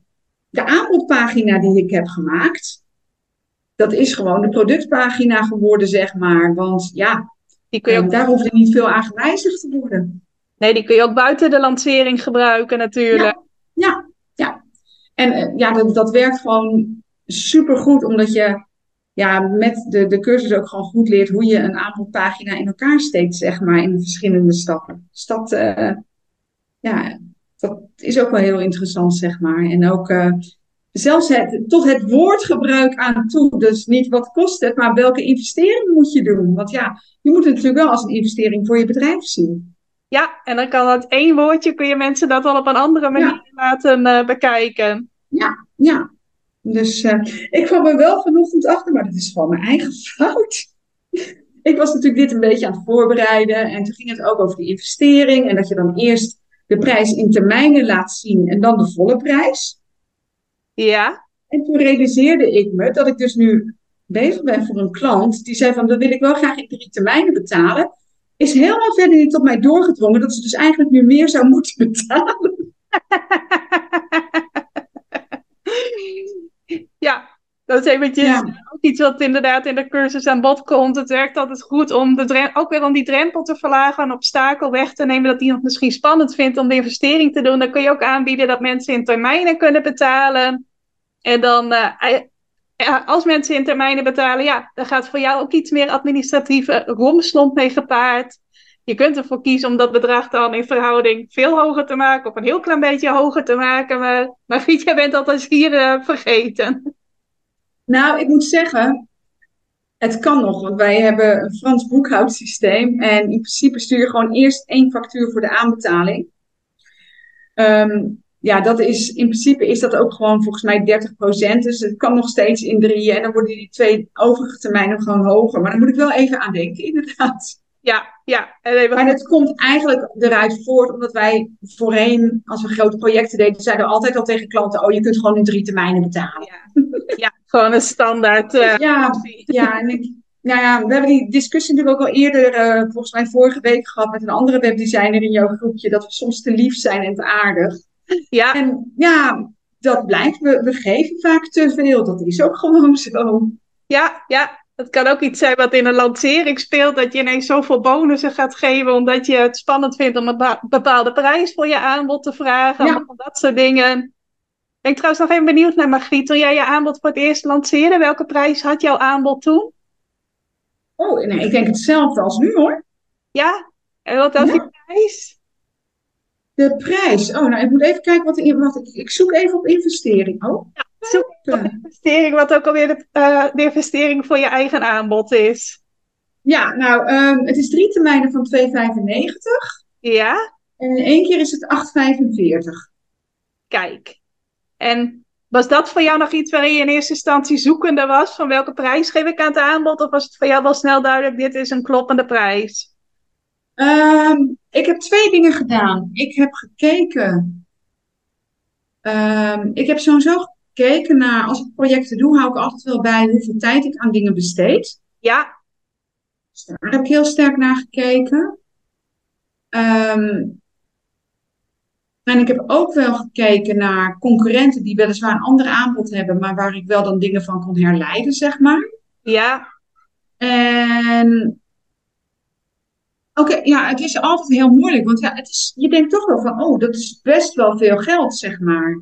de aanbodpagina die ik heb gemaakt, dat is gewoon de productpagina geworden, zeg maar. Want ja, die kun je ook... daar hoeft er niet veel aan gewijzigd te worden. Nee, die kun je ook buiten de lancering gebruiken natuurlijk. Ja, ja. ja. En uh, ja, dat, dat werkt gewoon supergoed, omdat je ja, met de, de cursus ook gewoon goed leert hoe je een aanbodpagina in elkaar steekt, zeg maar, in de verschillende stappen. Dus dat, uh, ja, dat is ook wel heel interessant, zeg maar. En ook uh, zelfs het, tot het woordgebruik aan toe. Dus niet wat kost het, maar welke investering moet je doen? Want ja, je moet het natuurlijk wel als een investering voor je bedrijf zien. Ja, en dan kan dat één woordje, kun je mensen dat al op een andere manier ja. laten uh, bekijken. Ja, ja. Dus uh, ik kwam er wel vanochtend achter, maar dat is gewoon mijn eigen fout. ik was natuurlijk dit een beetje aan het voorbereiden en toen ging het ook over die investering en dat je dan eerst de prijs in termijnen laat zien en dan de volle prijs. Ja. En toen realiseerde ik me dat ik dus nu bezig ben voor een klant die zei van, dat wil ik wel graag in drie termijnen betalen. Is helemaal verder niet tot mij doorgedrongen dat ze dus eigenlijk nu meer zou moeten betalen. ja, dat is eventjes ja. ook iets wat inderdaad in de cursus aan bod komt. Het werkt altijd goed om de ook weer om die drempel te verlagen, een obstakel weg te nemen dat iemand misschien spannend vindt om de investering te doen. Dan kun je ook aanbieden dat mensen in termijnen kunnen betalen. En dan, uh, als mensen in termijnen betalen, ja, dan gaat voor jou ook iets meer administratieve romslomp mee gepaard. Je kunt ervoor kiezen om dat bedrag dan in verhouding veel hoger te maken of een heel klein beetje hoger te maken. Maar, maar Fiet, jij bent dat als hier uh, vergeten. Nou, ik moet zeggen, het kan nog, want wij hebben een Frans boekhoudsysteem. En in principe stuur je gewoon eerst één factuur voor de aanbetaling. Um, ja, dat is, in principe is dat ook gewoon volgens mij 30%. Dus het kan nog steeds in drieën. En dan worden die twee overige termijnen gewoon hoger. Maar daar moet ik wel even aan denken, inderdaad. Ja, ja. Maar het komt eigenlijk eruit voort omdat wij voorheen, als we grote projecten deden, zeiden we altijd al tegen klanten: Oh, je kunt gewoon in drie termijnen betalen. Ja, ja gewoon een standaard. Uh, ja, ja, en ik, nou ja, we hebben die discussie natuurlijk ook al eerder, uh, volgens mij vorige week gehad met een andere webdesigner in jouw groepje, dat we soms te lief zijn en te aardig. Ja. En ja, dat blijkt, we, we geven vaak te veel. Dat is ook gewoon zo. Ja, ja, het kan ook iets zijn wat in een lancering speelt, dat je ineens zoveel bonussen gaat geven, omdat je het spannend vindt om een bepaalde prijs voor je aanbod te vragen. Ja. Dat soort dingen. Ik ben trouwens nog even benieuwd naar Margriet. Toen jij je aanbod voor het eerst lanceerde, welke prijs had jouw aanbod toen? Oh, nee, ik denk hetzelfde als nu hoor. Ja? En wat was ja. die prijs? De prijs. Oh, nou, ik moet even kijken wat, wat ik, ik zoek even op investering. Oh. Ja, zoek op investering, wat ook alweer de, uh, de investering voor je eigen aanbod is. Ja, nou, um, het is drie termijnen van 2,95. Ja. En één keer is het 8,45. Kijk. En was dat voor jou nog iets waarin je in eerste instantie zoekende was? Van welke prijs geef ik aan het aanbod? Of was het voor jou wel snel duidelijk, dit is een kloppende prijs? Um, ik heb twee dingen gedaan. Ik heb gekeken. Um, ik heb sowieso gekeken naar, als ik projecten doe, hou ik altijd wel bij hoeveel tijd ik aan dingen besteed. Ja. Dus daar heb ik heel sterk naar gekeken. Um, en ik heb ook wel gekeken naar concurrenten die weliswaar een ander aanbod hebben, maar waar ik wel dan dingen van kon herleiden, zeg maar. Ja. En Oké, okay, ja, het is altijd heel moeilijk, want ja, het is, je denkt toch wel van, oh, dat is best wel veel geld, zeg maar.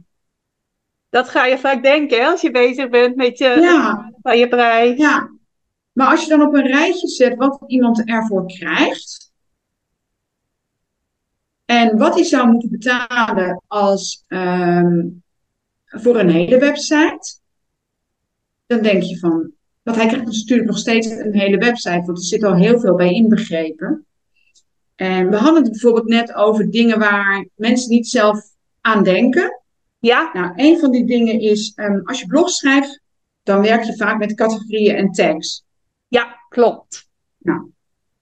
Dat ga je vaak denken, hè, als je bezig bent met je, ja. van je prijs. Ja. Maar als je dan op een rijtje zet wat iemand ervoor krijgt. En wat hij zou moeten betalen als, ehm, voor een hele website. Dan denk je van, want hij krijgt dus natuurlijk nog steeds een hele website, want er zit al heel veel bij inbegrepen. En we hadden het bijvoorbeeld net over dingen waar mensen niet zelf aan denken. Ja. Nou, een van die dingen is, um, als je blog schrijft, dan werk je vaak met categorieën en tags. Ja, klopt. Nou,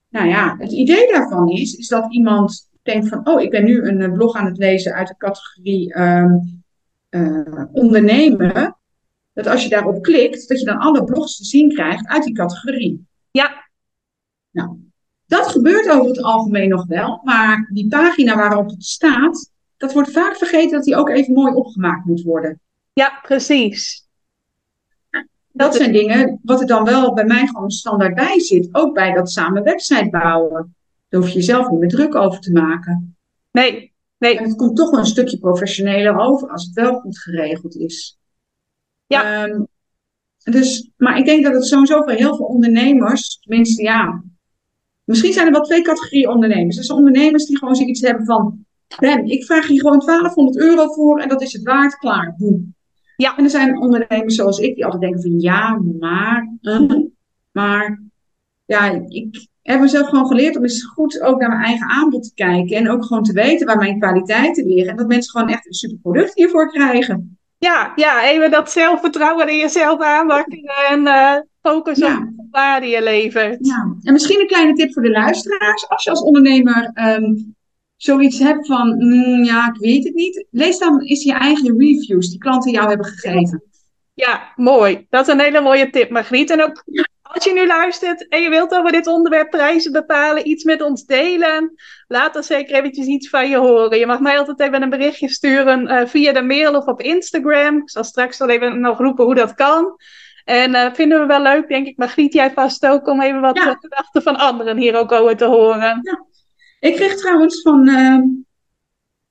nou ja, het idee daarvan is, is dat iemand denkt van, oh, ik ben nu een eh, blog aan het lezen uit de categorie um, uh, ondernemen. Dat als je daarop klikt, dat je dan alle blogs te zien krijgt uit die categorie. Ja. Nou, dat gebeurt over het algemeen nog wel, maar die pagina waarop het staat, dat wordt vaak vergeten dat die ook even mooi opgemaakt moet worden. Ja, precies. Dat zijn dingen wat er dan wel bij mij gewoon standaard bij zit. Ook bij dat samen website bouwen. Daar hoef je jezelf niet meer druk over te maken. Nee, nee. En het komt toch wel een stukje professioneler over als het wel goed geregeld is. Ja. Um, dus, maar ik denk dat het sowieso voor heel veel ondernemers, tenminste ja, misschien zijn er wel twee categorieën ondernemers. Er zijn ondernemers die gewoon zoiets hebben van, Ben, ik vraag hier gewoon 1200 euro voor en dat is het waard, klaar, boem. Ja. En er zijn ondernemers zoals ik die altijd denken van, ja, maar, uh, maar, ja, ik heb mezelf gewoon geleerd om eens goed ook naar mijn eigen aanbod te kijken en ook gewoon te weten waar mijn kwaliteiten liggen en dat mensen gewoon echt een super product hiervoor krijgen. Ja, ja, even dat zelfvertrouwen in jezelf aanwakkeren en uh, focus ja. op de waarde je levert. Ja, en misschien een kleine tip voor de luisteraars. Als je als ondernemer um, zoiets hebt van, mm, ja, ik weet het niet. Lees dan eens je eigen reviews die klanten jou hebben gegeven. Ja, mooi. Dat is een hele mooie tip, Margriet. En ook als je nu luistert en je wilt over dit onderwerp prijzen bepalen, iets met ons delen, laat dan zeker eventjes iets van je horen. Je mag mij altijd even een berichtje sturen uh, via de mail of op Instagram. Ik zal straks wel even nog roepen hoe dat kan. En uh, vinden we wel leuk, denk ik, Margriet, jij vast ook, om even wat ja. gedachten van anderen hier ook over te horen. Ja. Ik kreeg trouwens van uh,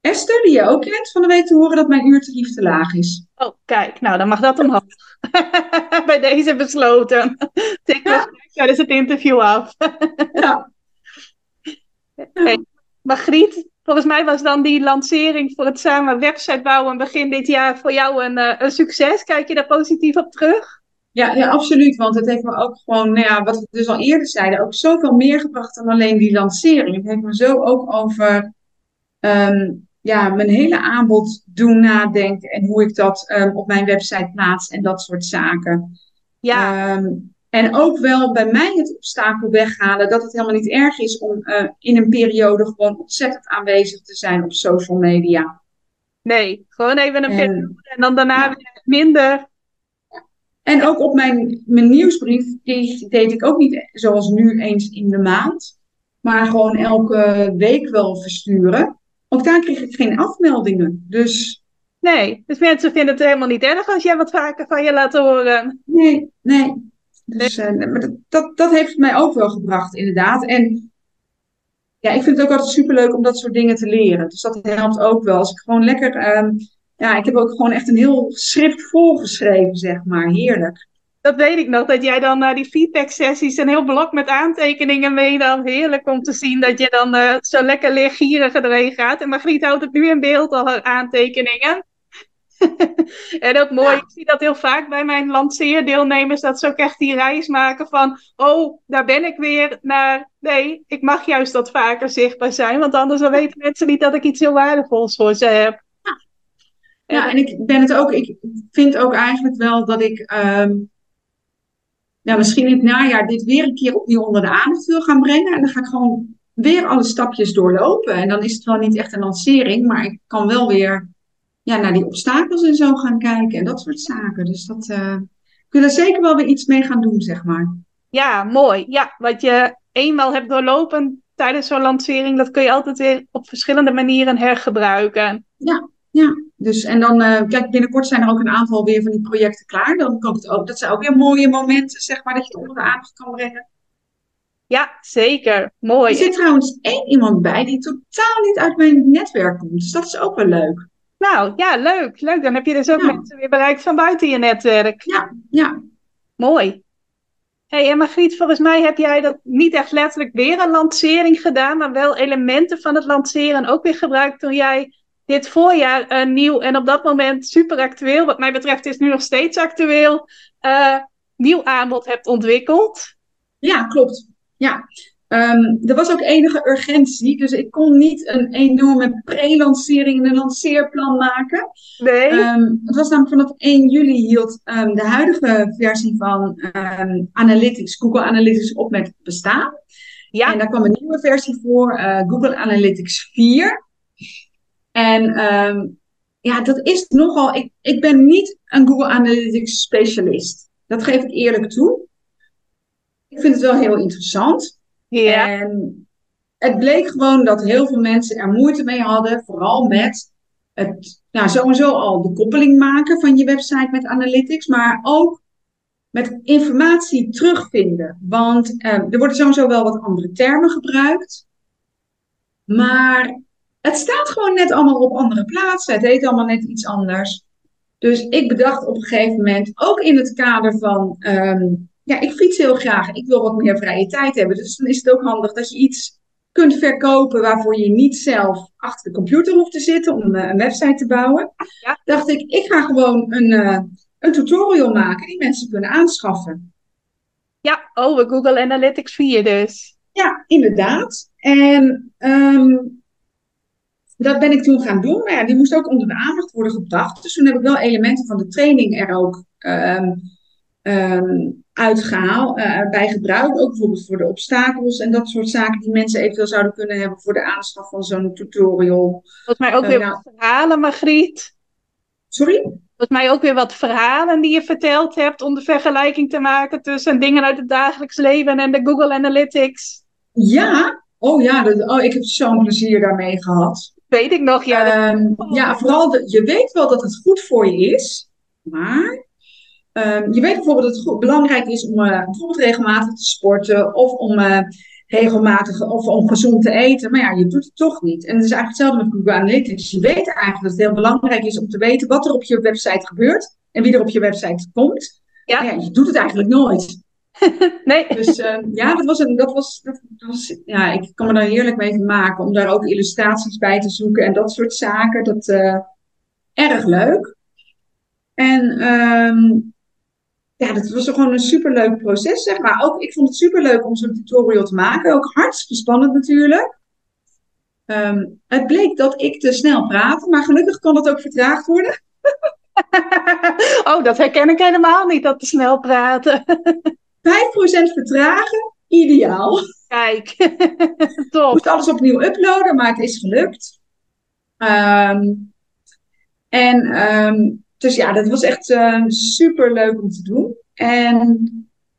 Esther, die je ook kent, van de week te horen dat mijn uurtarief te laag is. Oh, kijk, nou dan mag dat omhoog. Bij deze besloten. Tik ja. tijdens het interview af. ja. Hey, Margriet, volgens mij was dan die lancering voor het samen website bouwen begin dit jaar voor jou een, uh, een succes. Kijk je daar positief op terug? Ja, ja, absoluut. Want het heeft me ook gewoon, nou ja, wat we dus al eerder zeiden, ook zoveel meer gebracht dan alleen die lancering. Het heeft me zo ook over um, ja, mijn hele aanbod doen nadenken en hoe ik dat um, op mijn website plaats en dat soort zaken. Ja. Um, en ook wel bij mij het obstakel weghalen dat het helemaal niet erg is om uh, in een periode gewoon ontzettend aanwezig te zijn op social media. Nee, gewoon even een periode en dan daarna ja. minder. En ook op mijn, mijn nieuwsbrief, die deed ik ook niet zoals nu eens in de maand. Maar gewoon elke week wel versturen. Ook daar kreeg ik geen afmeldingen. Dus... Nee, dus mensen vinden het helemaal niet erg als jij wat vaker van je laat horen. Nee, nee. Dus uh, maar dat, dat, heeft mij ook wel gebracht, inderdaad. En ja, ik vind het ook altijd superleuk om dat soort dingen te leren. Dus dat helpt ook wel. Als ik gewoon lekker... Um, ja, ik heb ook gewoon echt een heel schrift volgeschreven, zeg maar. Heerlijk. Dat weet ik nog, dat jij dan naar die feedback sessies een heel blok met aantekeningen mee dan. Heerlijk om te zien dat je dan uh, zo lekker leergierig erin gaat. En Margriet houdt het nu in beeld, al haar aantekeningen. en ook mooi, ja. ik zie dat heel vaak bij mijn lanceerdeelnemers, dat ze ook echt die reis maken van, oh, daar ben ik weer, naar, nee, ik mag juist dat vaker zichtbaar zijn, want anders dan weten mensen niet dat ik iets heel waardevols voor ze heb. Ja, en ik ben het ook, ik vind ook eigenlijk wel dat ik, um, nou, misschien in het najaar dit weer een keer opnieuw onder de aandacht wil gaan brengen. En dan ga ik gewoon weer alle stapjes doorlopen. En dan is het wel niet echt een lancering, maar ik kan wel weer ja, naar die obstakels en zo gaan kijken en dat soort zaken. Dus dat, uh, wil er zeker wel weer iets mee gaan doen, zeg maar. Ja, mooi. Ja, wat je eenmaal hebt doorlopen tijdens zo'n lancering, dat kun je altijd weer op verschillende manieren hergebruiken. Ja, ja. Dus, en dan, uh, kijk, binnenkort zijn er ook een aantal weer van die projecten klaar. Dan kan het ook, dat zijn ook weer mooie momenten, zeg maar, dat je het onder de aandacht kan brengen. Ja, zeker. Mooi. Er zit trouwens één iemand bij die totaal niet uit mijn netwerk komt. Dus dat is ook wel leuk. Nou, ja, leuk. Leuk. Dan heb je dus ook ja. mensen weer bereikt van buiten je netwerk. Ja, ja. Mooi. Hey, en Margriet, volgens mij heb jij dat niet echt letterlijk weer een lancering gedaan, maar wel elementen van het lanceren ook weer gebruikt toen jij dit voorjaar een nieuw en op dat moment super actueel, wat mij betreft is nu nog steeds actueel, uh, nieuw aanbod hebt ontwikkeld. Ja, klopt. Ja. Um, er was ook enige urgentie, dus ik kon niet een enorme pre-lancering en een lanceerplan maken. Nee. Um, het was namelijk vanaf 1 juli hield um, de huidige versie van Analytics, Google Analytics op met bestaan. Ja. En daar kwam een nieuwe versie voor, uh, Google Analytics 4. En ja, dat is nogal. Ik, ik ben niet een Google Analytics specialist. Dat geef ik eerlijk toe. Ik vind het wel heel interessant. Ja. En het bleek gewoon dat heel veel mensen er moeite mee hadden, vooral met het, nou, sowieso al de koppeling maken van je website met analytics, maar ook met informatie terugvinden. Want eh, er worden sowieso wel wat andere termen gebruikt, maar het staat gewoon net allemaal op andere plaatsen. Het heet allemaal net iets anders. Dus ik bedacht op een gegeven moment, ook in het kader van ehm, ja, ik fiets heel graag. Ik wil wat meer vrije tijd hebben. Dus dan is het ook handig dat je iets kunt verkopen waarvoor je niet zelf achter de computer hoeft te zitten om eh, een website te bouwen. Ja. Dacht ik, ik ga gewoon een, uh, een tutorial maken die mensen kunnen aanschaffen. Ja, over Google Analytics 4 dus. Ja, inderdaad. En um, dat ben ik toen gaan doen. Maar ja, die moest ook onder de aandacht worden gebracht. Dus toen heb ik wel elementen van de training er ook um, um, uitgehaald, uh, bij gebruikt. Ook bijvoorbeeld voor de obstakels en dat soort zaken die mensen eventueel zouden kunnen hebben voor de aanschaf van zo'n tutorial. Volgens mij ook uh, weer nou, wat verhalen, Margriet. Sorry? Volgens mij ook weer wat verhalen die je verteld hebt om de vergelijking te maken tussen dingen uit het dagelijks leven en de Google Analytics. Ja, oh ja, dat, oh, ik heb zo'n plezier daarmee gehad. Weet ik nog, ja. Um, ja, vooral, de, je weet wel dat het goed voor je is, maar Um, je weet bijvoorbeeld dat het goed, belangrijk is om uh, bijvoorbeeld regelmatig te sporten of om uh, regelmatig of om gezond te eten. Maar ja, je doet het toch niet. En het is eigenlijk hetzelfde met Google Analytics. Je weet eigenlijk dat het heel belangrijk is om te weten wat er op je website gebeurt en wie er op je website komt. Ja, je doet het eigenlijk nooit. nee. Dus uh, ja, dat was, een, dat, was, dat was. Ja, ik kan me daar heerlijk mee maken om daar ook illustraties bij te zoeken en dat soort zaken. Dat uh, erg leuk. En um, ja, dat was gewoon een superleuk proces, zeg maar. Ook, ik vond het superleuk om zo'n tutorial te maken. Ook hartstikke spannend natuurlijk. Um, het bleek dat ik te snel praatte, maar gelukkig kan dat ook vertraagd worden. oh, dat herken ik helemaal niet, dat te snel praten. 5% vertragen, ideaal. Kijk, top. Ik moest alles opnieuw uploaden, maar het is gelukt. Um, en um, dus ja, dat was echt uh, eh, super leuk om te doen. En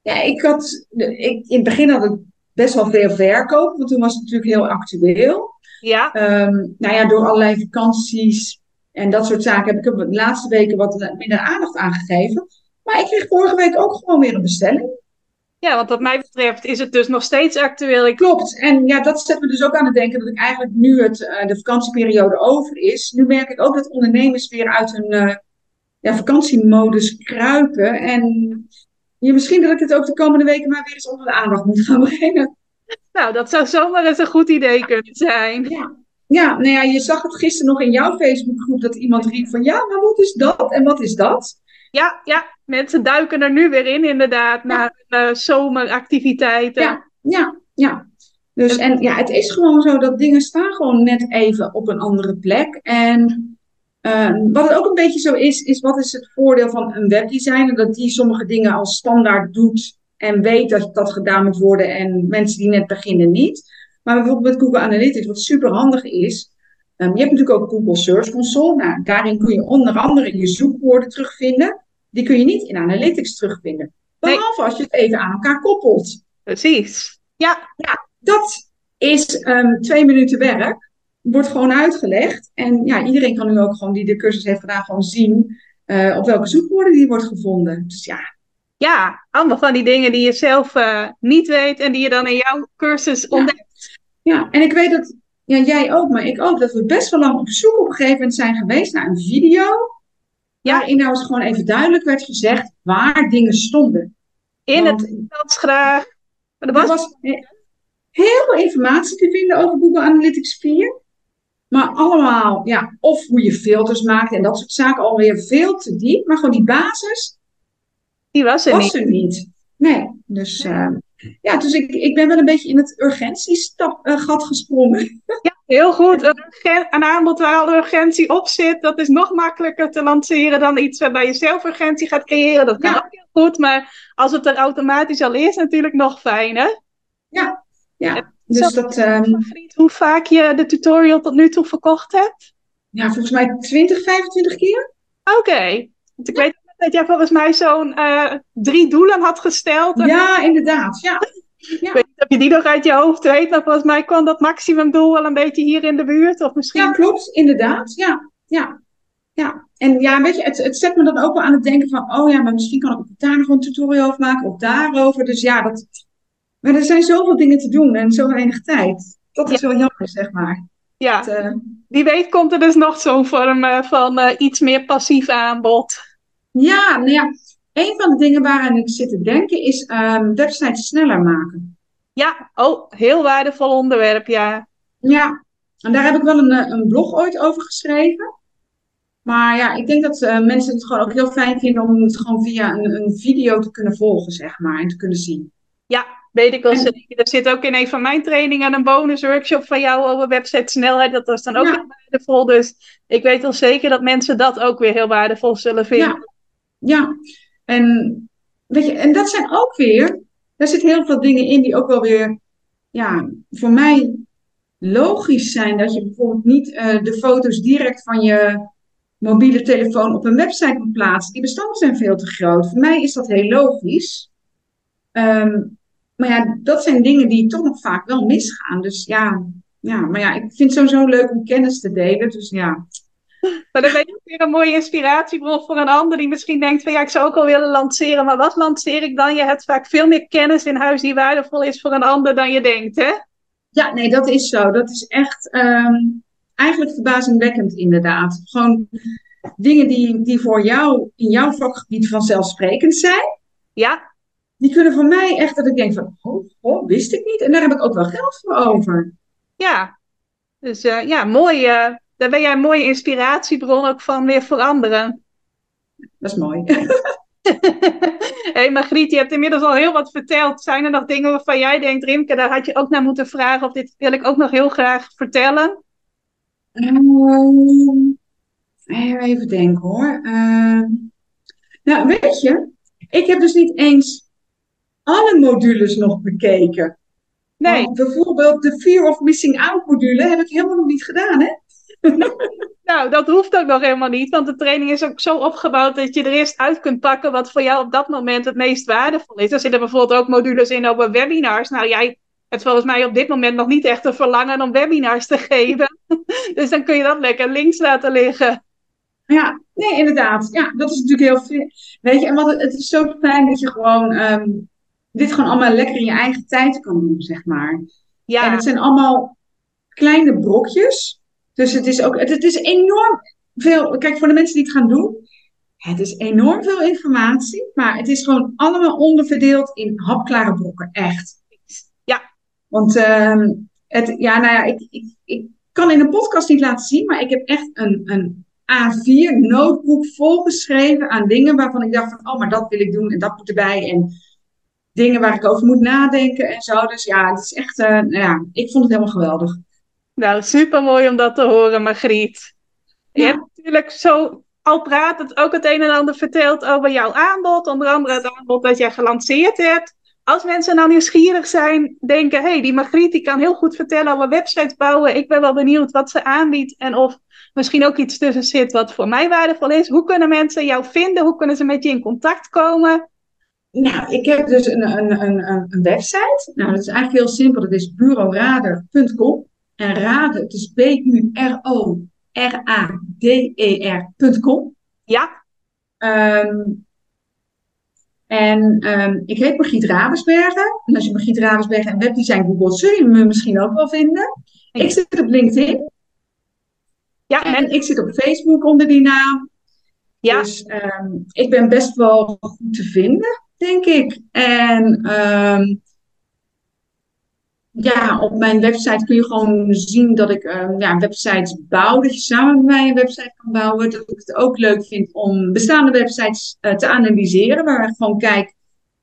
ja, ik had, ik, in het begin had ik best wel veel verkoop, want toen was het natuurlijk heel actueel. Ja. Um, nou ja, door allerlei vakanties en dat soort zaken heb ik de laatste weken wat minder aandacht aangegeven. Maar ik kreeg vorige week ook gewoon weer een bestelling. Ja, want wat mij betreft is het dus nog steeds actueel. Ik... Klopt. En ja, dat zet me dus ook aan het denken dat ik eigenlijk nu het, uh, de vakantieperiode over is. Nu merk ik ook dat ondernemers weer uit hun uh, ja, vakantiemodus kruipen. En ja, misschien dat ik het ook de komende weken maar weer eens onder de aandacht moet gaan brengen. Nou, dat zou zomaar eens een goed idee kunnen zijn. Ja. Ja, nou ja, je zag het gisteren nog in jouw Facebookgroep dat iemand riep van ja, maar wat is dat en wat is dat? Ja, ja, mensen duiken er nu weer in inderdaad, naar uh, zomeractiviteiten. Ja, ja, ja. Dus en ja, het is gewoon zo dat dingen staan gewoon net even op een andere plek. En uh, wat het ook een beetje zo is, is wat is het voordeel van een webdesigner? Dat die sommige dingen als standaard doet en weet dat dat gedaan moet worden en mensen die net beginnen niet. Maar bijvoorbeeld met Google Analytics, wat super handig is, um, je hebt natuurlijk ook Google Search Console. Nou, daarin kun je onder andere je zoekwoorden terugvinden. Die kun je niet in Analytics terugvinden. Behalve nee. als je het even aan elkaar koppelt. Precies. Ja. ja dat is um, twee minuten werk wordt gewoon uitgelegd. En ja, iedereen kan nu ook gewoon die de cursus heeft gedaan, gewoon zien uh, op welke zoekwoorden die wordt gevonden. Dus ja. Ja, allemaal van die dingen die je zelf uh, niet weet en die je dan in jouw cursus ontdekt. Ja, en ik weet dat ja, jij ook, maar ik ook, dat we best wel lang op zoek op een gegeven moment zijn geweest naar een video. Ja. Waarin nou eens gewoon even duidelijk werd gezegd waar dingen stonden. In Want- het Nederlands graag. Maar er was, was heel veel informatie te vinden over Google Analytics 4. Maar allemaal, ja, of hoe je filters maakt en dat soort zaken alweer veel te diep. Maar gewoon die basis die was er was niet. er niet. Nee, dus eh, ja, dus ik, ik ben wel een beetje in het urgentiegat gesprongen. Heel goed. Een, aanbod waar al urgentie op zit, dat is nog makkelijker te lanceren dan iets waarbij je zelf urgentie gaat creëren. Dat kan Ja. ook heel goed, maar als het er automatisch al is, natuurlijk nog fijner. Ja, ja. Dus dat, Margriet, hoe vaak je de tutorial tot nu toe verkocht hebt? ja, volgens mij 20, 25 keer. Oké. Want ik weet dat jij volgens mij zo'n eh, drie doelen had gesteld. En Ja, inderdaad. Ja, Ik weet niet of je die nog uit je hoofd weet, maar volgens mij kwam dat maximumdoel wel een beetje hier in de buurt. Of misschien... ja klopt. Inderdaad. Ja, ja. Ja, en ja, weet je, het, het zet me dan ook wel aan het denken van, oh ja, maar misschien kan ik daar nog een tutorial over maken, of daarover. Dus ja, dat, maar er zijn zoveel dingen te doen en zo weinig tijd. Dat is wel jammer, zeg maar. Ja, Het, eh, wie weet komt er dus nog zo'n vorm eh, van iets meer passief aanbod. Ja, nou ja, een van de dingen waaraan ik zit te denken is ehm websites sneller maken. Ja, oh, heel waardevol onderwerp, ja. Ja, en daar heb ik wel een, eh, een blog ooit over geschreven. Maar ja, ik denk dat eh, mensen het gewoon ook heel fijn vinden om het gewoon via een, een video te kunnen volgen, zeg maar, en te kunnen zien. Ja, weet ik wel En- zeker. Er zit ook in een van mijn trainingen een bonus workshop van jou over website snelheid. Dat was dan ook Ja. heel waardevol. Dus ik weet wel zeker dat mensen dat ook weer heel waardevol zullen vinden. Ja, ja. En, weet je, en dat zijn ook weer, daar zitten heel veel dingen in die ook wel weer, ja, voor mij logisch zijn. Dat je bijvoorbeeld niet eh, de foto's direct van je mobiele telefoon op een website moet plaatsen. Die bestanden zijn veel te groot. Voor mij is dat heel logisch. Ehm, maar ja, dat zijn dingen die toch nog vaak wel misgaan. Dus ja, ja, maar ja, ik vind het sowieso leuk om kennis te delen. Dus ja, Maar dan ben je ook weer een mooie inspiratiebron voor een ander die misschien denkt van ja, ik zou ook wel willen lanceren. Maar wat lanceer ik dan? Je hebt vaak veel meer kennis in huis die waardevol is voor een ander dan je denkt, hè? Ja, nee, dat is zo. Dat is echt ehm, eigenlijk verbazingwekkend, inderdaad. Gewoon dingen die, die voor jou in jouw vakgebied vanzelfsprekend zijn, Ja, die kunnen voor mij echt dat ik denk van, oh, oh wist ik niet. En daar heb ik ook wel geld voor over. ja. Dus eh, ja, mooi. eh, daar ben jij een mooie inspiratiebron ook van weer voor anderen. Dat is mooi. Hé hey Margriet, je hebt inmiddels al heel wat verteld. Zijn er nog dingen waarvan jij denkt, Rimke, daar had je ook naar moeten vragen of dit wil ik ook nog heel graag vertellen? Ehm, even denken hoor. Ehm, nou, weet je, ik heb dus niet eens alle modules nog bekeken. Nee, Want bijvoorbeeld de Fear of Missing Out module heb ik helemaal nog niet gedaan, hè? Nou, dat hoeft ook nog helemaal niet, want de training is ook zo opgebouwd dat je er eerst uit kunt pakken wat voor jou op dat moment het meest waardevol is. Er zitten bijvoorbeeld ook modules in over webinars. Nou, jij hebt volgens mij op dit moment nog niet echt een verlangen om webinars te geven. Dus dan kun je dat lekker links laten liggen. Ja, nee, inderdaad. Ja, dat is natuurlijk heel veel. Weet je, en wat, het is zo fijn dat je gewoon ehm, dit gewoon allemaal lekker in je eigen tijd kan doen, zeg maar. En Ja, het zijn allemaal kleine brokjes. Dus het is ook, het, het is enorm veel. Kijk, voor de mensen die het gaan doen, het is enorm veel informatie, maar het is gewoon allemaal onderverdeeld in hapklare brokken, echt. Ja. Want ehm, het, ja, nou ja, ik, ik, ik kan in een podcast niet laten zien, maar ik heb echt een, een A4 notebook volgeschreven aan dingen waarvan ik dacht van, oh, maar dat wil ik doen en dat moet erbij en dingen waar ik over moet nadenken en zo. Dus ja, het is echt, eh, nou ja, ik vond het helemaal geweldig. Nou super mooi om dat te horen, Margriet. Je Ja. hebt natuurlijk zo al pratend ook het een en ander verteld over jouw aanbod. Onder andere het aanbod dat jij gelanceerd hebt. Als mensen nou nieuwsgierig zijn, denken, hé, hey, die Margriet die kan heel goed vertellen over websites bouwen. Ik ben wel benieuwd wat ze aanbiedt en of misschien ook iets tussen zit wat voor mij waardevol is. Hoe kunnen mensen jou vinden? Hoe kunnen ze met je in contact komen? Nou, ik heb dus een, een, een, een- een website. Nou, dat is eigenlijk heel simpel. Dat is bureaurader.com. En raden, het is B-U-R-O-R-A-D-E-R.com. Ja, Ehm, en ehm, ik heet Margriet Ravensbergen. En als je Margriet Ravensbergen en webdesign googelt, zul je me misschien ook wel vinden. Ik zit op LinkedIn. ja, En ik zit op Facebook onder die naam. ja. Dus ehm, ik ben best wel goed te vinden. denk ik. En ehm, ja, op mijn website kun je gewoon zien dat ik um, ja, websites bouw. Dat je samen met mij een website kan bouwen. Dat ik het ook leuk vind om bestaande websites uh, te analyseren. Waar ik gewoon kijk,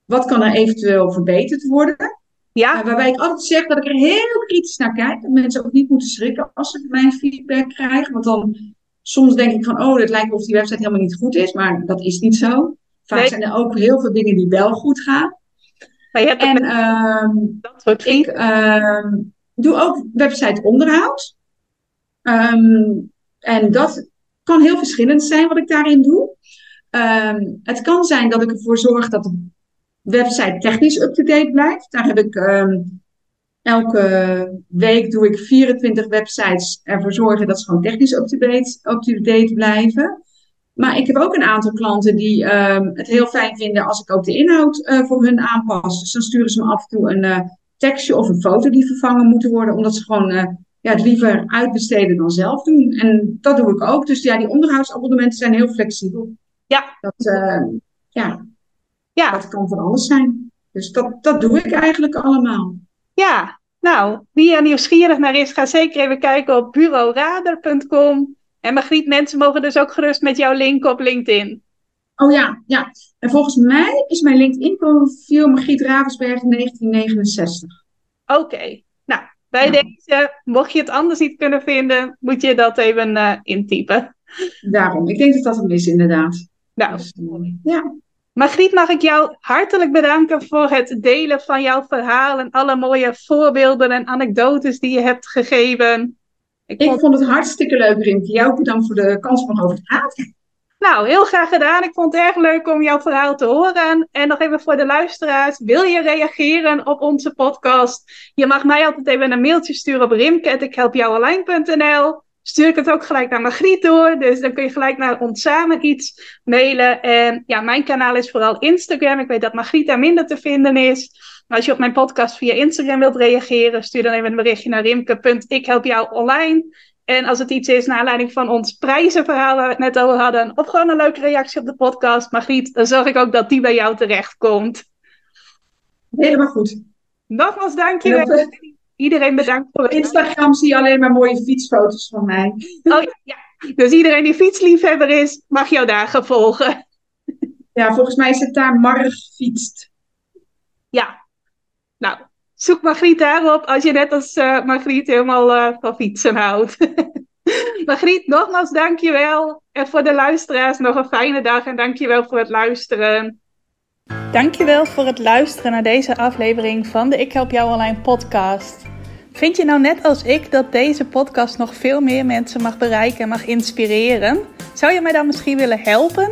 wat kan er eventueel verbeterd worden? Ja. Uh, waarbij ik altijd zeg dat ik er heel kritisch naar kijk. Dat mensen ook niet moeten schrikken als ze mijn feedback krijgen. Want dan soms denk ik van, oh, het lijkt of die website helemaal niet goed is. Maar dat is niet zo. Vaak zijn er ook heel veel dingen die wel goed gaan. Maar je hebt en uh, dat soort ik uh, doe ook website onderhoud. Um, en dat kan heel verschillend zijn wat ik daarin doe. Het kan zijn dat ik ervoor zorg dat de website technisch up-to-date blijft. Daar heb ik elke week doe ik 24 websites ervoor zorgen dat ze gewoon technisch up-to-date up -date blijven. Maar ik heb ook een aantal klanten die um, het heel fijn vinden als ik ook de inhoud uh, voor hun aanpas. Dus dan sturen ze me af en toe een uh, tekstje of een foto die vervangen moeten worden, omdat ze gewoon uh, ja, het liever uitbesteden dan zelf doen. En dat doe ik ook. Dus ja, die onderhoudsabonnementen zijn heel flexibel. Ja. Dat, ja. ja. dat kan van alles zijn. Dus dat, dat doe ik eigenlijk allemaal. Ja, nou, wie er nieuwsgierig naar is, ga zeker even kijken op bureaurader.com. En Margriet, mensen mogen dus ook gerust met jouw link op LinkedIn. Oh ja, ja. En volgens mij is mijn LinkedIn-profiel Margriet Ravensberg 1969. Oké. Nou, bij deze, mocht je het anders niet kunnen vinden, moet je dat even uh, intypen. Daarom. Ik denk dat dat het is, inderdaad. Nou, dus, ja. Margriet, mag ik jou hartelijk bedanken voor het delen van jouw verhaal en alle mooie voorbeelden en anekdotes die je hebt gegeven. Ik, vond... vond... het hartstikke leuk, Rimke. Jou bedankt voor de kans om over te praten. Nou, heel graag gedaan. Ik vond het erg leuk om jouw verhaal te horen. En nog even voor de luisteraars. Wil je reageren op onze podcast? Je mag mij altijd even een mailtje sturen op rimke.ikhelpjouonline.nl Stuur ik het ook gelijk naar Margriet door. Dus dan kun je gelijk naar ons samen iets mailen. En ja, mijn kanaal is vooral Instagram. Ik weet dat Margriet daar minder te vinden is. Als je op mijn podcast via Instagram wilt reageren, stuur dan even een berichtje naar rimke.ikhelpjouonline. En als het iets is naar aanleiding van ons prijzenverhaal waar we het net over hadden, of gewoon een leuke reactie op de podcast, Margriet, dan zorg ik ook dat die bij jou terecht komt. Helemaal goed. Nogmaals dankjewel. Iedereen bedankt voor het Instagram zie je alleen maar mooie fietsfoto's van mij. Oh ja, dus iedereen die fietsliefhebber is, mag jou daar gaan volgen. Ja, volgens mij is het daar Marg fietst. Ja, nou, zoek Margriet daarop als je net als uh, Margriet helemaal uh, van fietsen houdt. Margriet, nogmaals dankjewel. En voor de luisteraars nog een fijne dag en dankjewel voor het luisteren. Dankjewel voor het luisteren naar deze aflevering van de Ik Help Jou Online podcast. Vind je nou net als ik dat deze podcast nog veel meer mensen mag bereiken en mag inspireren? Zou je mij dan misschien willen helpen?